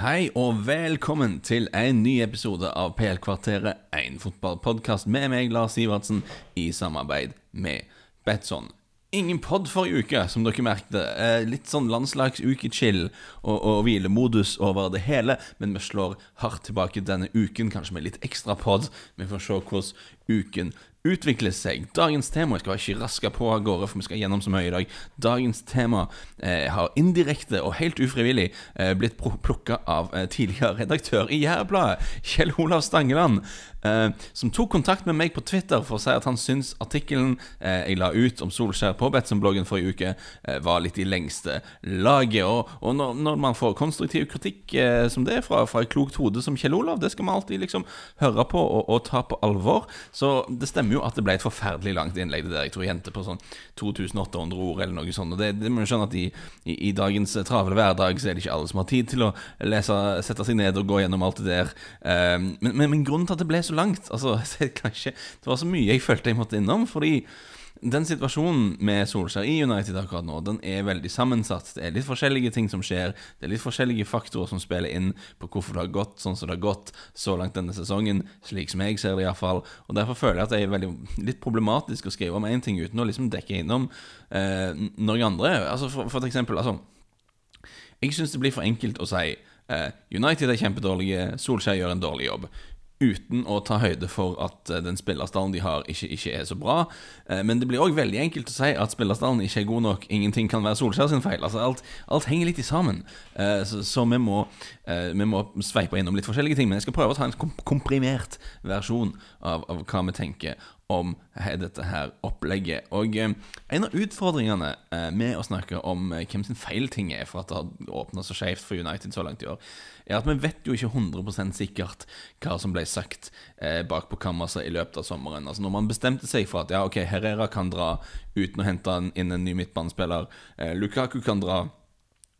Hei og velkommen til en ny episode av PL-kvarteret, en fotballpodkast med meg, Lars Sivertsen, i samarbeid med Betson. Ingen pod forrige uke, som dere merkte. Eh, litt sånn landslagsuke-chill og, og hvilemodus over det hele, men vi slår hardt tilbake denne uken, kanskje med litt ekstra pod. Vi får se hvordan uken utvikle seg. Dagens tema Jeg skal ikke raske på av gårde, for vi skal gjennom så mye i dag. Dagens tema eh, har indirekte og helt ufrivillig eh, blitt plukka av eh, tidligere redaktør i Jærbladet, Kjell Olav Stangeland, eh, som tok kontakt med meg på Twitter for å si at han syns artikkelen eh, jeg la ut om Solskjær på Betson-bloggen forrige uke, eh, var litt i lengste laget. Og, og når, når, man får konstruktiv kritikk som det fra, fra et klokt hode som Kjell Olav, det skal man alltid liksom høre på og, og ta på alvor. Så det stemmer stemmer jo at det ble et forferdelig langt innlegg. Det der Jeg tror jeg på sånn 2800 ord eller noe sånt. Og det, det må du skjønne at i, i, i, dagens travle hverdag så er det ikke alle som har tid til å lese, sette seg ned og gå gjennom alt det der. Um, men, men, men, grunnen til at det ble så langt Altså, kanskje, det var så mye jeg følte jeg måtte innom. Fordi den situasjonen med Solskjær i United akkurat nå, den er veldig sammensatt. Det er litt forskjellige ting som skjer. Det er litt forskjellige faktorer som spiller inn på hvorfor det har gått sånn som det har gått så langt denne sesongen, slik som jeg ser det iallfall. Og derfor føler jeg at det er veldig, litt problematisk å skrive om én ting uten å liksom dekke innom eh, noen andre. Altså for, for eksempel, altså Jeg syns det blir for enkelt å si eh, United er kjempedårlige, Solskjær gjør en dårlig jobb uten å ta høyde for at eh, den spillerstallen de har, ikke, ikke er så bra. Eh, men det blir òg veldig enkelt å si at spillerstallen ikke er god nok. Ingenting kan være Solskjær sin feil. Altså alt, alt henger litt i sammen. Eh, så, så vi, må, vi, må, sveipe innom litt forskjellige ting. Men jeg skal prøve å ta en komprimert versjon av, av hva vi tenker om dette her opplegget. Og eh, en av utfordringene eh, med å snakke om eh, hvem sin feil ting er for at det har åpna så skjevt for United så langt i år, er at vi vet jo ikke 100 sikkert hva som ble sagt bak på kammerset i løpet av sommeren. Altså Når man bestemte seg for at ja, ok, Herrera kan dra uten å hente inn en ny midtbanespiller, Lukaku kan dra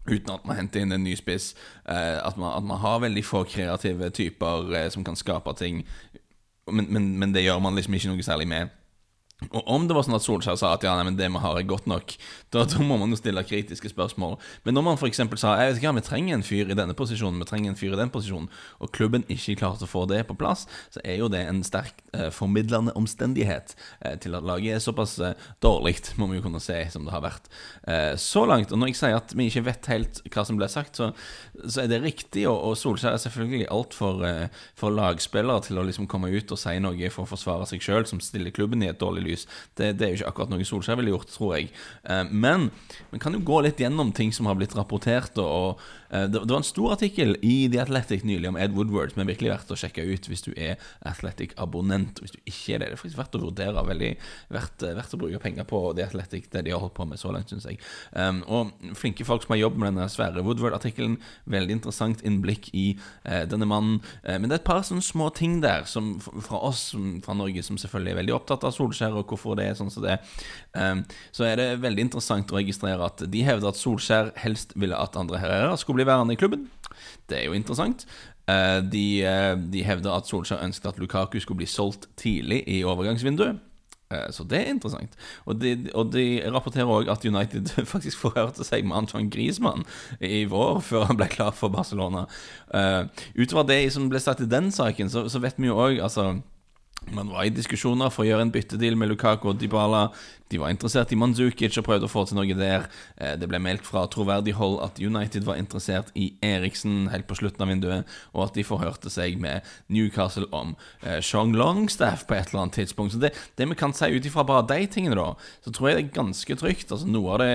uten at man henter inn en ny spiss. At, man, at, man, har veldig få kreative typer som kan skape ting men, men, men, det gjør man liksom ikke noe særlig med. Og om det var sånn at Solskjær sa at ja, nei, men det vi har er godt nok, da, da må man jo stille kritiske spørsmål. Men når man f.eks. sa jeg vet ikke, ja, vi trenger en fyr i denne posisjonen, vi trenger en fyr i den posisjonen, og klubben ikke klarte å få det på plass, så er jo det en sterk eh, formidlende omstendighet eh, til at laget er såpass eh, dårlig, må vi jo kunne se, som det har vært eh, så langt. Og når jeg sier at vi ikke vet helt hva som ble sagt, så, så er det riktig, og, og Solskjær er selvfølgelig altfor eh, for lagspillere til å liksom komme ut og si noe for å forsvare seg sjøl, som stiller klubben i et dårlig lys lys. Det, det, er jo ikke akkurat noe Solskjær ville gjort, tror jeg. Eh, men vi kan jo gå litt gjennom ting som har blitt rapportert. og Eh, det, var en stor artikkel i The Athletic nylig om Ed Woodward som er virkelig verdt å sjekke ut hvis du er Athletic-abonnent. Hvis du ikke er det, det er faktisk verdt å vurdere. Veldig verdt, eh, verdt å bruke penger på The Athletic, det de har holdt på med så langt, syns jeg. Og flinke folk som har jobbet med denne svære Woodward-artikkelen. Veldig interessant innblikk i denne mannen. Men det er et par sånne små ting der som, fra oss fra Norge som selvfølgelig er veldig opptatt av Solskjær og hvorfor det er sånn som det er. Um, så er det veldig interessant å registrere at de hevder at Solskjær helst ville at Andre Herrera skulle bli værende i klubben. Det er jo interessant. Eh, de, eh, de hevder at Solskjær ønsket at Lukaku skulle bli solgt tidlig i overgangsvinduet. Eh, så det er interessant. Og de, og de rapporterer òg at United faktisk forhørte seg med Antoine Griezmann i vår, før han ble klar for Barcelona. utover det som ble sagt i den saken, så, så vet vi jo òg altså man var i diskusjoner for å gjøre en byttedeal med Lukaku og Dybala. De var interessert i Manzukic og prøvde å få til noe der. Eh, det ble meldt fra troverdig hold at United var interessert i Eriksen helt på slutten av vinduet, og at de forhørte seg med Newcastle om Chong Sean Longstaff på et eller annet tidspunkt. Så det, det vi kan si ut ifra bare de tingene, da, så tror jeg det er ganske trygt. Altså Noe av det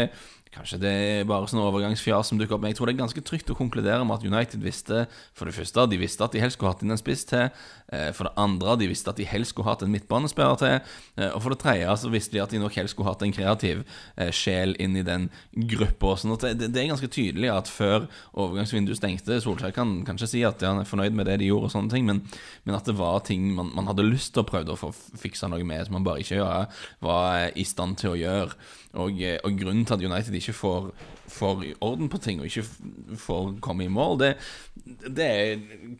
Kanskje det er bare sånn overgangsfjas som dukker opp. Men jeg tror det er ganske trygt å konkludere med at United visste For det første, de visste at de helst skulle hatt inn en spiss til. Eh, for det andre, de visste at de helst skulle hatt en midtbanespiller til. Eh, og for det tredje, så visste de at de nok helst skulle hatt en kreativ eh, sjel inn i den gruppa. Sånn det, det er ganske tydelig at før overgangsvinduet stengte Solskjær kan kanskje si at han er fornøyd med det de gjorde, og sånne ting, men, men at det var ting man, man, hadde lyst til å prøve å få fiksa noe med, som man bare ikke var i stand til å gjøre. Og, og grunnen til at United ikke får, får orden på ting og ikke får komme i mål, det, det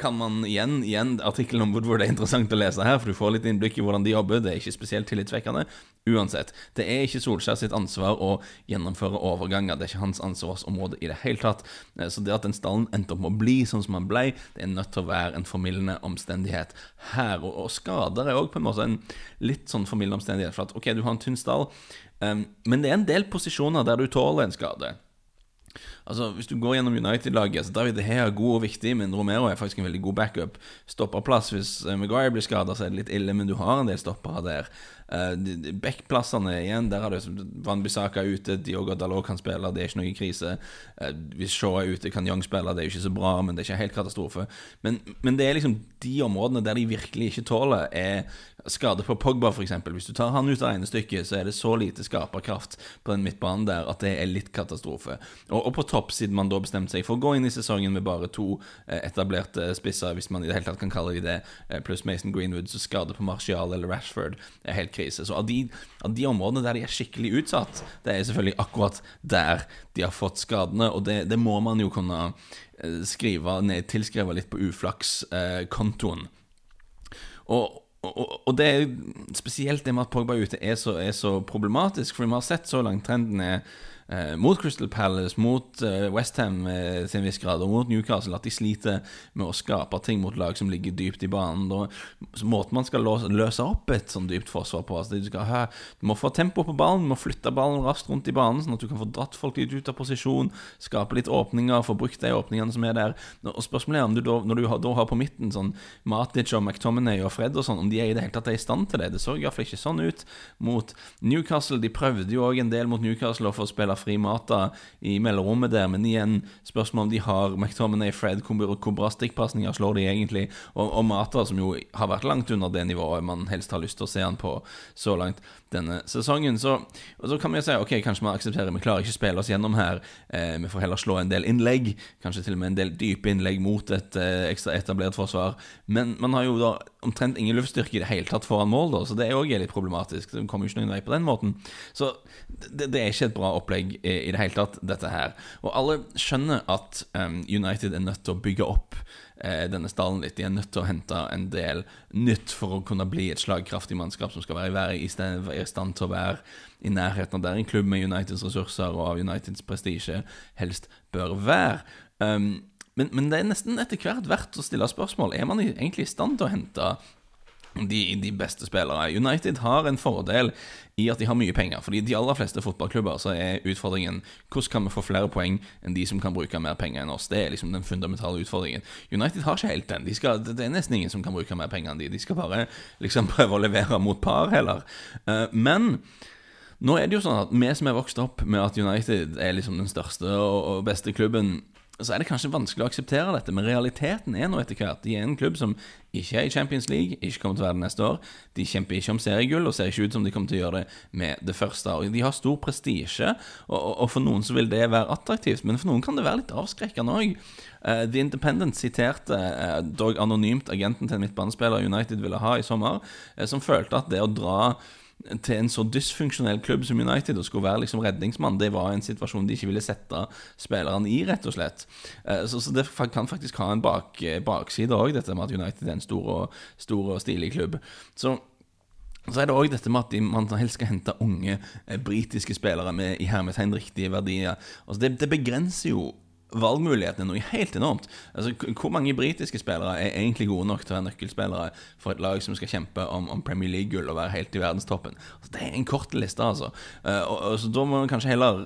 kan man igjen Igjen artikkelen om Woodward er interessant å lese her, for du får litt innblikk i hvordan de jobber. Det er ikke spesielt tillitsvekkende. Uansett, det er ikke Solskjær sitt ansvar å gjennomføre overganger. Det er ikke hans ansvarsområde i det hele tatt. Eh, så det at den stallen endte opp med å bli sånn som han ble, det er nødt til å være en formildende omstendighet her. Og, skader er òg på en måte en litt sånn formildende omstendighet. For at OK, du har en tynn stall, um, men det er en del posisjoner der du tåler en skade. Altså, Hvis du går gjennom United-laget så David De Gea er god og viktig, men Romero er faktisk en veldig god backup. Stopperplass hvis eh, Maguire blir skada, så er det litt ille, men du har en del stoppere der. Uh, Backplassene igjen, der har du Van Bissaka ute, Diogo Dalot kan spille, det er ikke noe krise. Uh, hvis Shaw er ute, kan Young spille, det er jo ikke så bra, men det er ikke helt katastrofe. Men, men det er liksom de områdene der de virkelig ikke tåler, er skade på Pogba, f.eks. Hvis du tar han ut av regnestykket, så er det så lite skaperkraft på den midtbanen der at det er litt katastrofe. Og, og på topp, siden man da bestemte seg for å gå inn i sesongen med bare to eh, etablerte spisser, hvis man i det hele tatt kan kalle de det, eh, pluss Mason Greenwood, så skade på Martial eller Rashford er helt krise. Så av de, av de, områdene der de er skikkelig utsatt, det er selvfølgelig akkurat der de har fått skadene, og det, det må man jo kunne eh, skrive ned, tilskrive litt på uflakskontoen. og og, det er spesielt det med at Pogba ute er så, er så problematisk, for vi har sett så langt trenden er eh, mot Crystal Palace, mot eh, Westham eh, en viss grad, og mot Newcastle, at de sliter med å skape ting mot lag som ligger dypt i banen. Da, måten man skal løse, løse opp et sånn dypt forsvar på altså, du, skal ha, du, må få tempo på ballen, du må flytte ballen raskt rundt i banen, sånn at du kan få dratt folk litt ut av posisjon, skape litt åpninger, få brukt de åpningene som er der. Og Spørsmålet er om du da, når du har, da har på midten sånn Matic og McTominay og Fred og sånn, om de er i det hele tatt er i stand til det. Det så iallfall ikke sånn ut mot Newcastle. De prøvde jo òg en del mot Newcastle å få spille fri Mata i mellomrommet der, men igjen spørsmål om de har McTominay, Fred, hvor bra stikkpasninger slår de egentlig, og, og, Mata, som jo har vært langt under det nivået man helst har lyst til å se han på så langt denne sesongen. Så, og så kan vi jo si ok, kanskje vi aksepterer vi klarer ikke å spille oss gjennom her, eh, vi får heller slå en del innlegg, kanskje til og med en del dype innlegg mot et eh, ekstra etablert forsvar, men man har jo da omtrent ingen luftstyrke i det hele tatt foran mål, da, så det er òg litt problematisk. Det kommer jo ikke noen vei på den måten. Så det, det er ikke et bra opplegg i, i, det hele tatt, dette her. Og alle skjønner at um, United er nødt til å bygge opp denne stallen litt. De er nødt til å hente en del nytt for å kunne bli et slagkraftig mannskap som skal være i stand til å være i nærheten av der en klubb med Uniteds ressurser og av Uniteds prestisje helst bør være. Um, men, men, det er nesten etter hvert verdt å stille spørsmål. Er man egentlig i stand til å hente de, de, beste spillere. United har en fordel i at de har mye penger. Fordi de aller fleste fotballklubber så er utfordringen hvordan kan vi få flere poeng enn de som kan bruke mer penger enn oss. Det er liksom den fundamentale utfordringen. United har ikke helt den. De skal, det er nesten ingen som kan bruke mer penger enn de. De skal bare liksom prøve å levere mot par, heller. Uh, men nå er det jo sånn at vi som er vokst opp med at United er liksom den største og beste klubben så er det kanskje vanskelig å akseptere dette, men realiteten er nå etter hvert De er en klubb som ikke er i Champions League, ikke kommer til å være det neste år. De kjemper ikke om seriegull, og ser ikke ut som de kommer til å gjøre det med det første. Og de har stor prestisje, og, og, for noen så vil det være attraktivt, men for noen kan det være litt avskrekkende òg. Uh, eh, The Independent siterte uh, dog anonymt agenten til en midtbanespiller United ville ha i sommer, uh, som følte at det å dra til en så dysfunksjonell klubb som United og skulle være liksom redningsmann, det var en situasjon de ikke ville sette spillerne i, rett og slett. Eh, så, så det kan faktisk ha en bak, bakside òg, dette med at United er en stor og, stor og stilig klubb. Så så er det òg dette med at man helst skal hente unge eh, britiske spillere med i hermetegn riktige verdier. Altså det, det begrenser jo valgmulighetene noe helt enormt. Altså, Hvor mange britiske spillere er egentlig gode nok til å være nøkkelspillere for et lag som skal kjempe om, om Premier League-gull og være helt i verdenstoppen? Altså, det er en kort liste, altså. Uh, og, og, så Da må man kanskje heller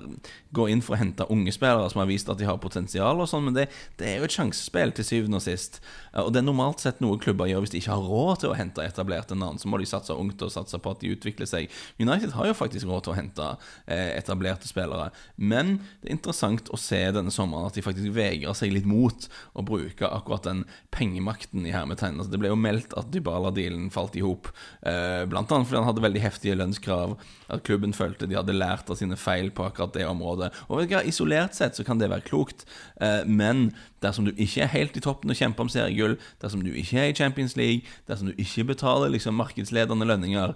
gå inn for å hente unge spillere som har vist at de har potensial, og sånn, men det, det, er jo et sjansespill til syvende og sist. Uh, og det er normalt sett noe klubber gjør hvis de ikke har råd til å hente etablerte navn. Så må de satse ungt og satse på at de utvikler seg. United har jo faktisk råd til å hente uh, etablerte spillere, men det er interessant å se denne sommeren at de faktisk vegrer seg litt mot å bruke akkurat den pengemakten i hermetegn. Altså, det ble jo meldt at Dybala-dealen falt i hop, eh, bl.a. fordi han hadde veldig heftige lønnskrav. At klubben følte de hadde lært av sine feil på akkurat det området. Og vet du hva, Isolert sett så kan det være klokt, eh, men dersom du ikke er helt i toppen og kjemper om seriegull, dersom du ikke er i Champions League, dersom du ikke betaler liksom markedsledende lønninger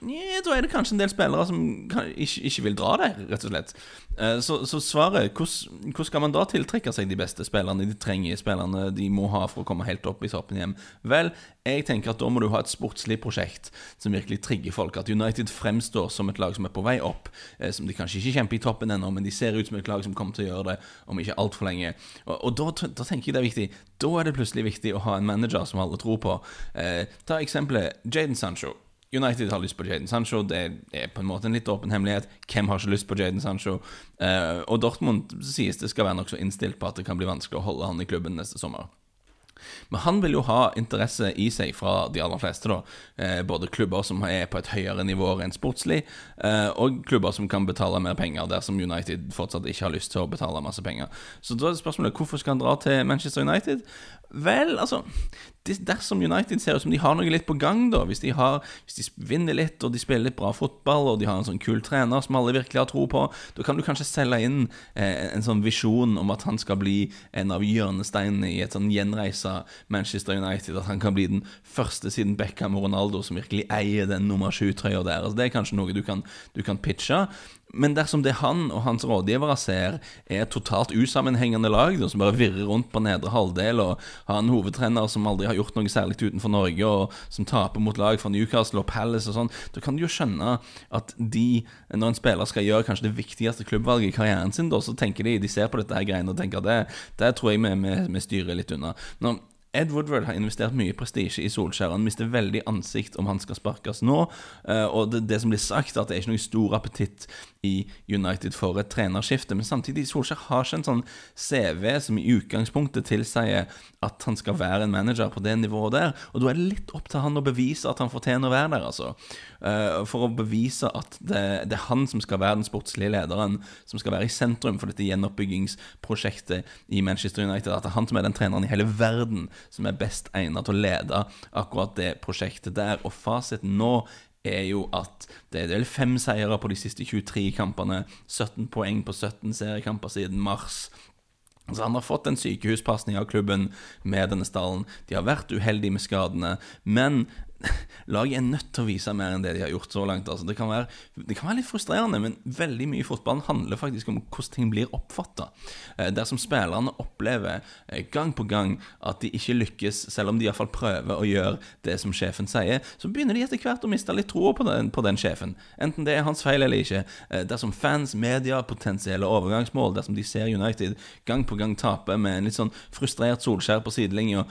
da er det kanskje en del spillere som kan, ikke, ikke, vil dra der, rett og slett. Eh, så, så svaret hvordan, hvordan skal man da tiltrekke seg de beste spillerne, de trenger spillerne de må ha for å komme helt opp i toppen hjem? Vel, jeg tenker at da må du ha et sportslig prosjekt som virkelig trigger folk. At United fremstår som et lag som er på vei opp. Eh, som de kanskje ikke kjemper i toppen ennå, men de ser ut som et lag som kommer til å gjøre det om ikke altfor lenge. Og, og da, da, tenker jeg det er viktig. Da er det plutselig viktig å ha en manager som alle tror på. Eh, ta eksempelet Jaden Sancho. United har lyst på Jaden Sancho. Det er på en måte en litt åpen hemmelighet. Hvem har ikke lyst på Jaden Sancho? Uh, og Dortmund sies det skal være nokså innstilt på at det kan bli vanskelig å holde han i klubben neste sommer. Men han vil jo ha interesse i seg fra de aller fleste, da. Eh, både klubber som er på et høyere nivå rent sportslig, eh, og klubber som kan betale mer penger, dersom United fortsatt ikke har lyst til å betale masse penger. Så da er spørsmålet hvorfor skal han dra til Manchester United? Vel, altså Dersom United ser ut som de har noe litt på gang, da hvis de, har, hvis de, vinner litt og de spiller litt bra fotball, og de har en sånn kul trener som alle virkelig har tro på, da kan du kanskje selge inn eh, en sånn visjon om at han skal bli en av hjørnesteinene i et sånn gjenreisa Manchester United. At han kan bli den første siden Beckham og Ronaldo som virkelig eier den nummer sju-trøya der. Altså, det er kanskje noe du kan, du kan pitche. Men dersom det han og hans rådgivere ser er et totalt usammenhengende lag, som bare virrer rundt på nedre halvdel, og har en hovedtrener som aldri har gjort noe særlig utenfor Norge, og som taper mot lag fra Newcastle og Palace og sånn, da kan du jo skjønne at de, når en spiller skal gjøre kanskje det viktigste klubbvalget i karrieren sin, da, så tenker de de ser på dette her greiene og tenker at det, det tror jeg vi, vi, vi styrer litt unna. Nå, Ed Woodward har investert mye prestisje i Solskjær. Han mister veldig ansikt om han skal sparkes nå. Eh, og det, det som blir sagt, er at det er ikke noe stor appetitt i United for et trenerskifte. Men samtidig, Solskjær har ikke en sånn CV som i utgangspunktet tilsier at han skal være en manager på det nivået der. Og da er det litt opp til han å bevise at han fortjener å være der, altså. Eh, for å bevise at det, det er han som skal være den sportslige lederen, som skal være i sentrum for dette gjenoppbyggingsprosjektet i Manchester United. At det er han som er den treneren i hele verden som er best egnet til å lede akkurat det prosjektet der. Og fasiten nå er jo at det er vel fem seire på de siste 23 kampene. 17 poeng på 17 seriekamper siden mars. Så Han har fått en sykehuspasning av klubben med denne stallen. De har vært uheldige med skadene. Men laget er nødt til å vise mer enn det de har gjort så langt. Altså, det, kan være, det, kan være, litt frustrerende, men veldig mye i fotballen handler faktisk om hvordan ting blir oppfatta. Eh, dersom spillerne opplever eh, gang på gang at de ikke lykkes, selv om de iallfall prøver å gjøre det som sjefen sier, så begynner de etter hvert å miste litt troa på, på, den sjefen. Enten det er hans feil eller ikke. Eh, dersom fans, media, potensielle overgangsmål, dersom de ser United gang på gang tape med en litt sånn frustrert Solskjær på sidelinja,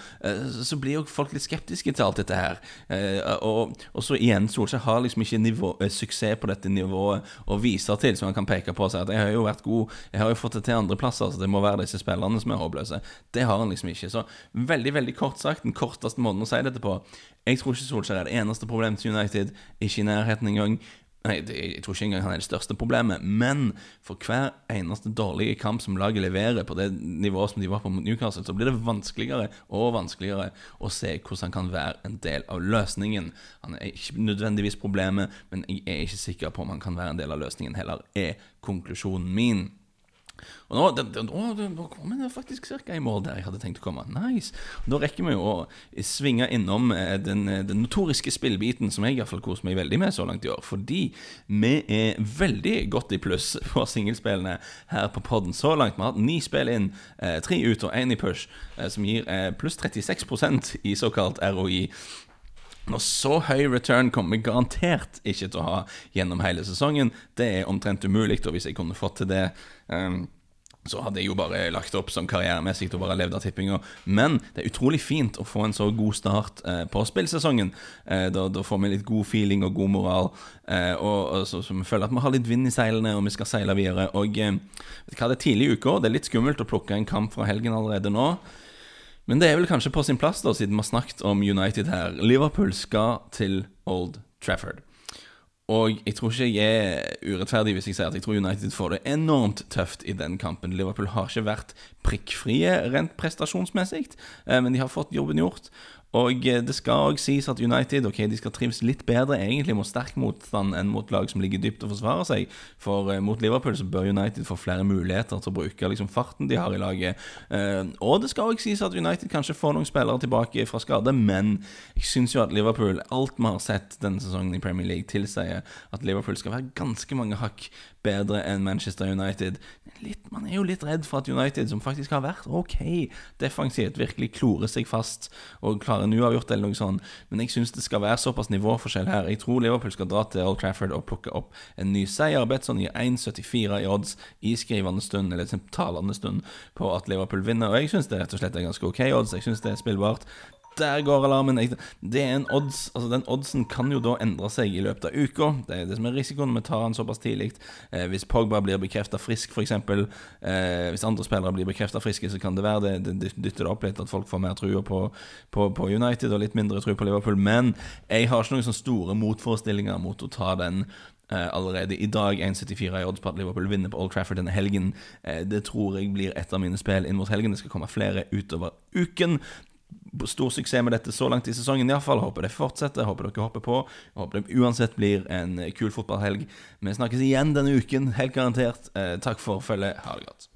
så blir jo folk litt skeptiske til alt dette her. Eh, og, og, så igjen, Solskjær har liksom ikke nivå, eh, suksess på dette nivået å vise til, som han kan peke på og si at jeg har jo vært god, jeg har jo fått det til andreplasser, så det må være disse spillerne som er håpløse. Det har han liksom ikke. Så veldig, veldig kort sagt, den korteste måten å si dette på Jeg tror ikke Solskjær er det eneste problemet til United, ikke i nærheten engang. Nei, jeg tror ikke engang han er det største problemet, men for hver eneste dårlige kamp som laget leverer på det nivået som de var på mot Newcastle, så blir det vanskeligere og vanskeligere å se hvordan han kan være en del av løsningen. Han er ikke nødvendigvis problemet, men jeg er ikke sikker på om han kan være en del av løsningen heller, er konklusjonen min. Og nå, det, det, nå, nå kommer det faktisk ca. i mål der jeg hadde tenkt å komme. Nice. Og da rekker vi jo å svinge innom eh, den, eh, den notoriske spillbiten som jeg iallfall koser meg veldig med så langt i år. Fordi vi er veldig godt i pluss på singelspillene her på poden så langt. Vi har hatt ni spill inn, eh, tre ut og én i push, som gir pluss 36% i såkalt ROI. Når så høy return kommer vi garantert ikke til å ha gjennom hele sesongen. Det er omtrent umulig, og hvis jeg kunne fått til det um, så hadde jeg jo bare lagt opp som karrieremessig og bare levd av tippinga. Men det er utrolig fint å få en så god start eh, på spillsesongen. Eh, da, da, får vi litt god feeling og god moral. Eh, og, og så, så, vi føler at vi har litt vind i seilene, og vi skal seile videre. Og eh, vet du hva, det er tidlig i uka. Det er litt skummelt å plukke en kamp fra helgen allerede nå. Men det er vel kanskje på sin plass, da, siden vi har snakket om United her. Liverpool skal til Old Trafford. Og jeg tror ikke jeg er urettferdig hvis jeg sier at jeg tror United får det enormt tøft i den kampen. Liverpool har ikke vært prikkfrie rent prestasjonsmessig, eh, men de har fått jobben gjort. Og eh, det skal òg sies at United ok, de skal trives litt bedre egentlig mot sterk motstand enn mot lag som ligger dypt og forsvarer seg. For eh, mot Liverpool så bør United få flere muligheter til å bruke liksom, farten de har i laget. Eh, og det skal òg sies at United kanskje får noen spillere tilbake fra skade, men jeg syns jo at Liverpool, alt vi har sett denne sesongen i Premier League, tilsier at Liverpool skal være ganske mange hakk bedre enn Manchester United. Litt, man er jo litt redd for at United, som faktisk har vært ok defensivt, virkelig klorer seg fast og klarer en uavgjort eller noe sånt. Men jeg syns det skal være såpass nivåforskjell her. Jeg tror Liverpool skal dra til Old Trafford og plukke opp en ny seier. Betson gir 1,74 i odds i skrivende stund, eller talende stund, på at Liverpool vinner. Og jeg syns det rett og slett er ganske ok odds. Jeg syns det er spillbart der går alarmen. Det er en odds Altså Den oddsen kan jo da endre seg i løpet av uka. Det er det som er risikoen når vi tar den såpass tidlig. Eh, hvis Pogba blir bekrefta frisk, f.eks. Eh, hvis andre spillere blir bekrefta friske, så kan det være det, det dytter det opp litt at folk får mer trua på, på, på, United og litt mindre tru på Liverpool. Men jeg har ikke noen sånne store motforestillinger mot å ta den Uh, allerede i dag 1,74 i odds på at Liverpool vinner på Old Trafford denne helgen. Uh, det tror jeg blir et av mine spill inn mot helgen. Det skal komme flere utover uken stor suksess med dette så langt i sesongen. Iallfall håper det fortsetter. Håper dere hopper på. Håper det uansett blir en kul fotballhelg. Vi snakkes igjen denne uken, helt garantert. Eh, takk for følget. Ha det godt.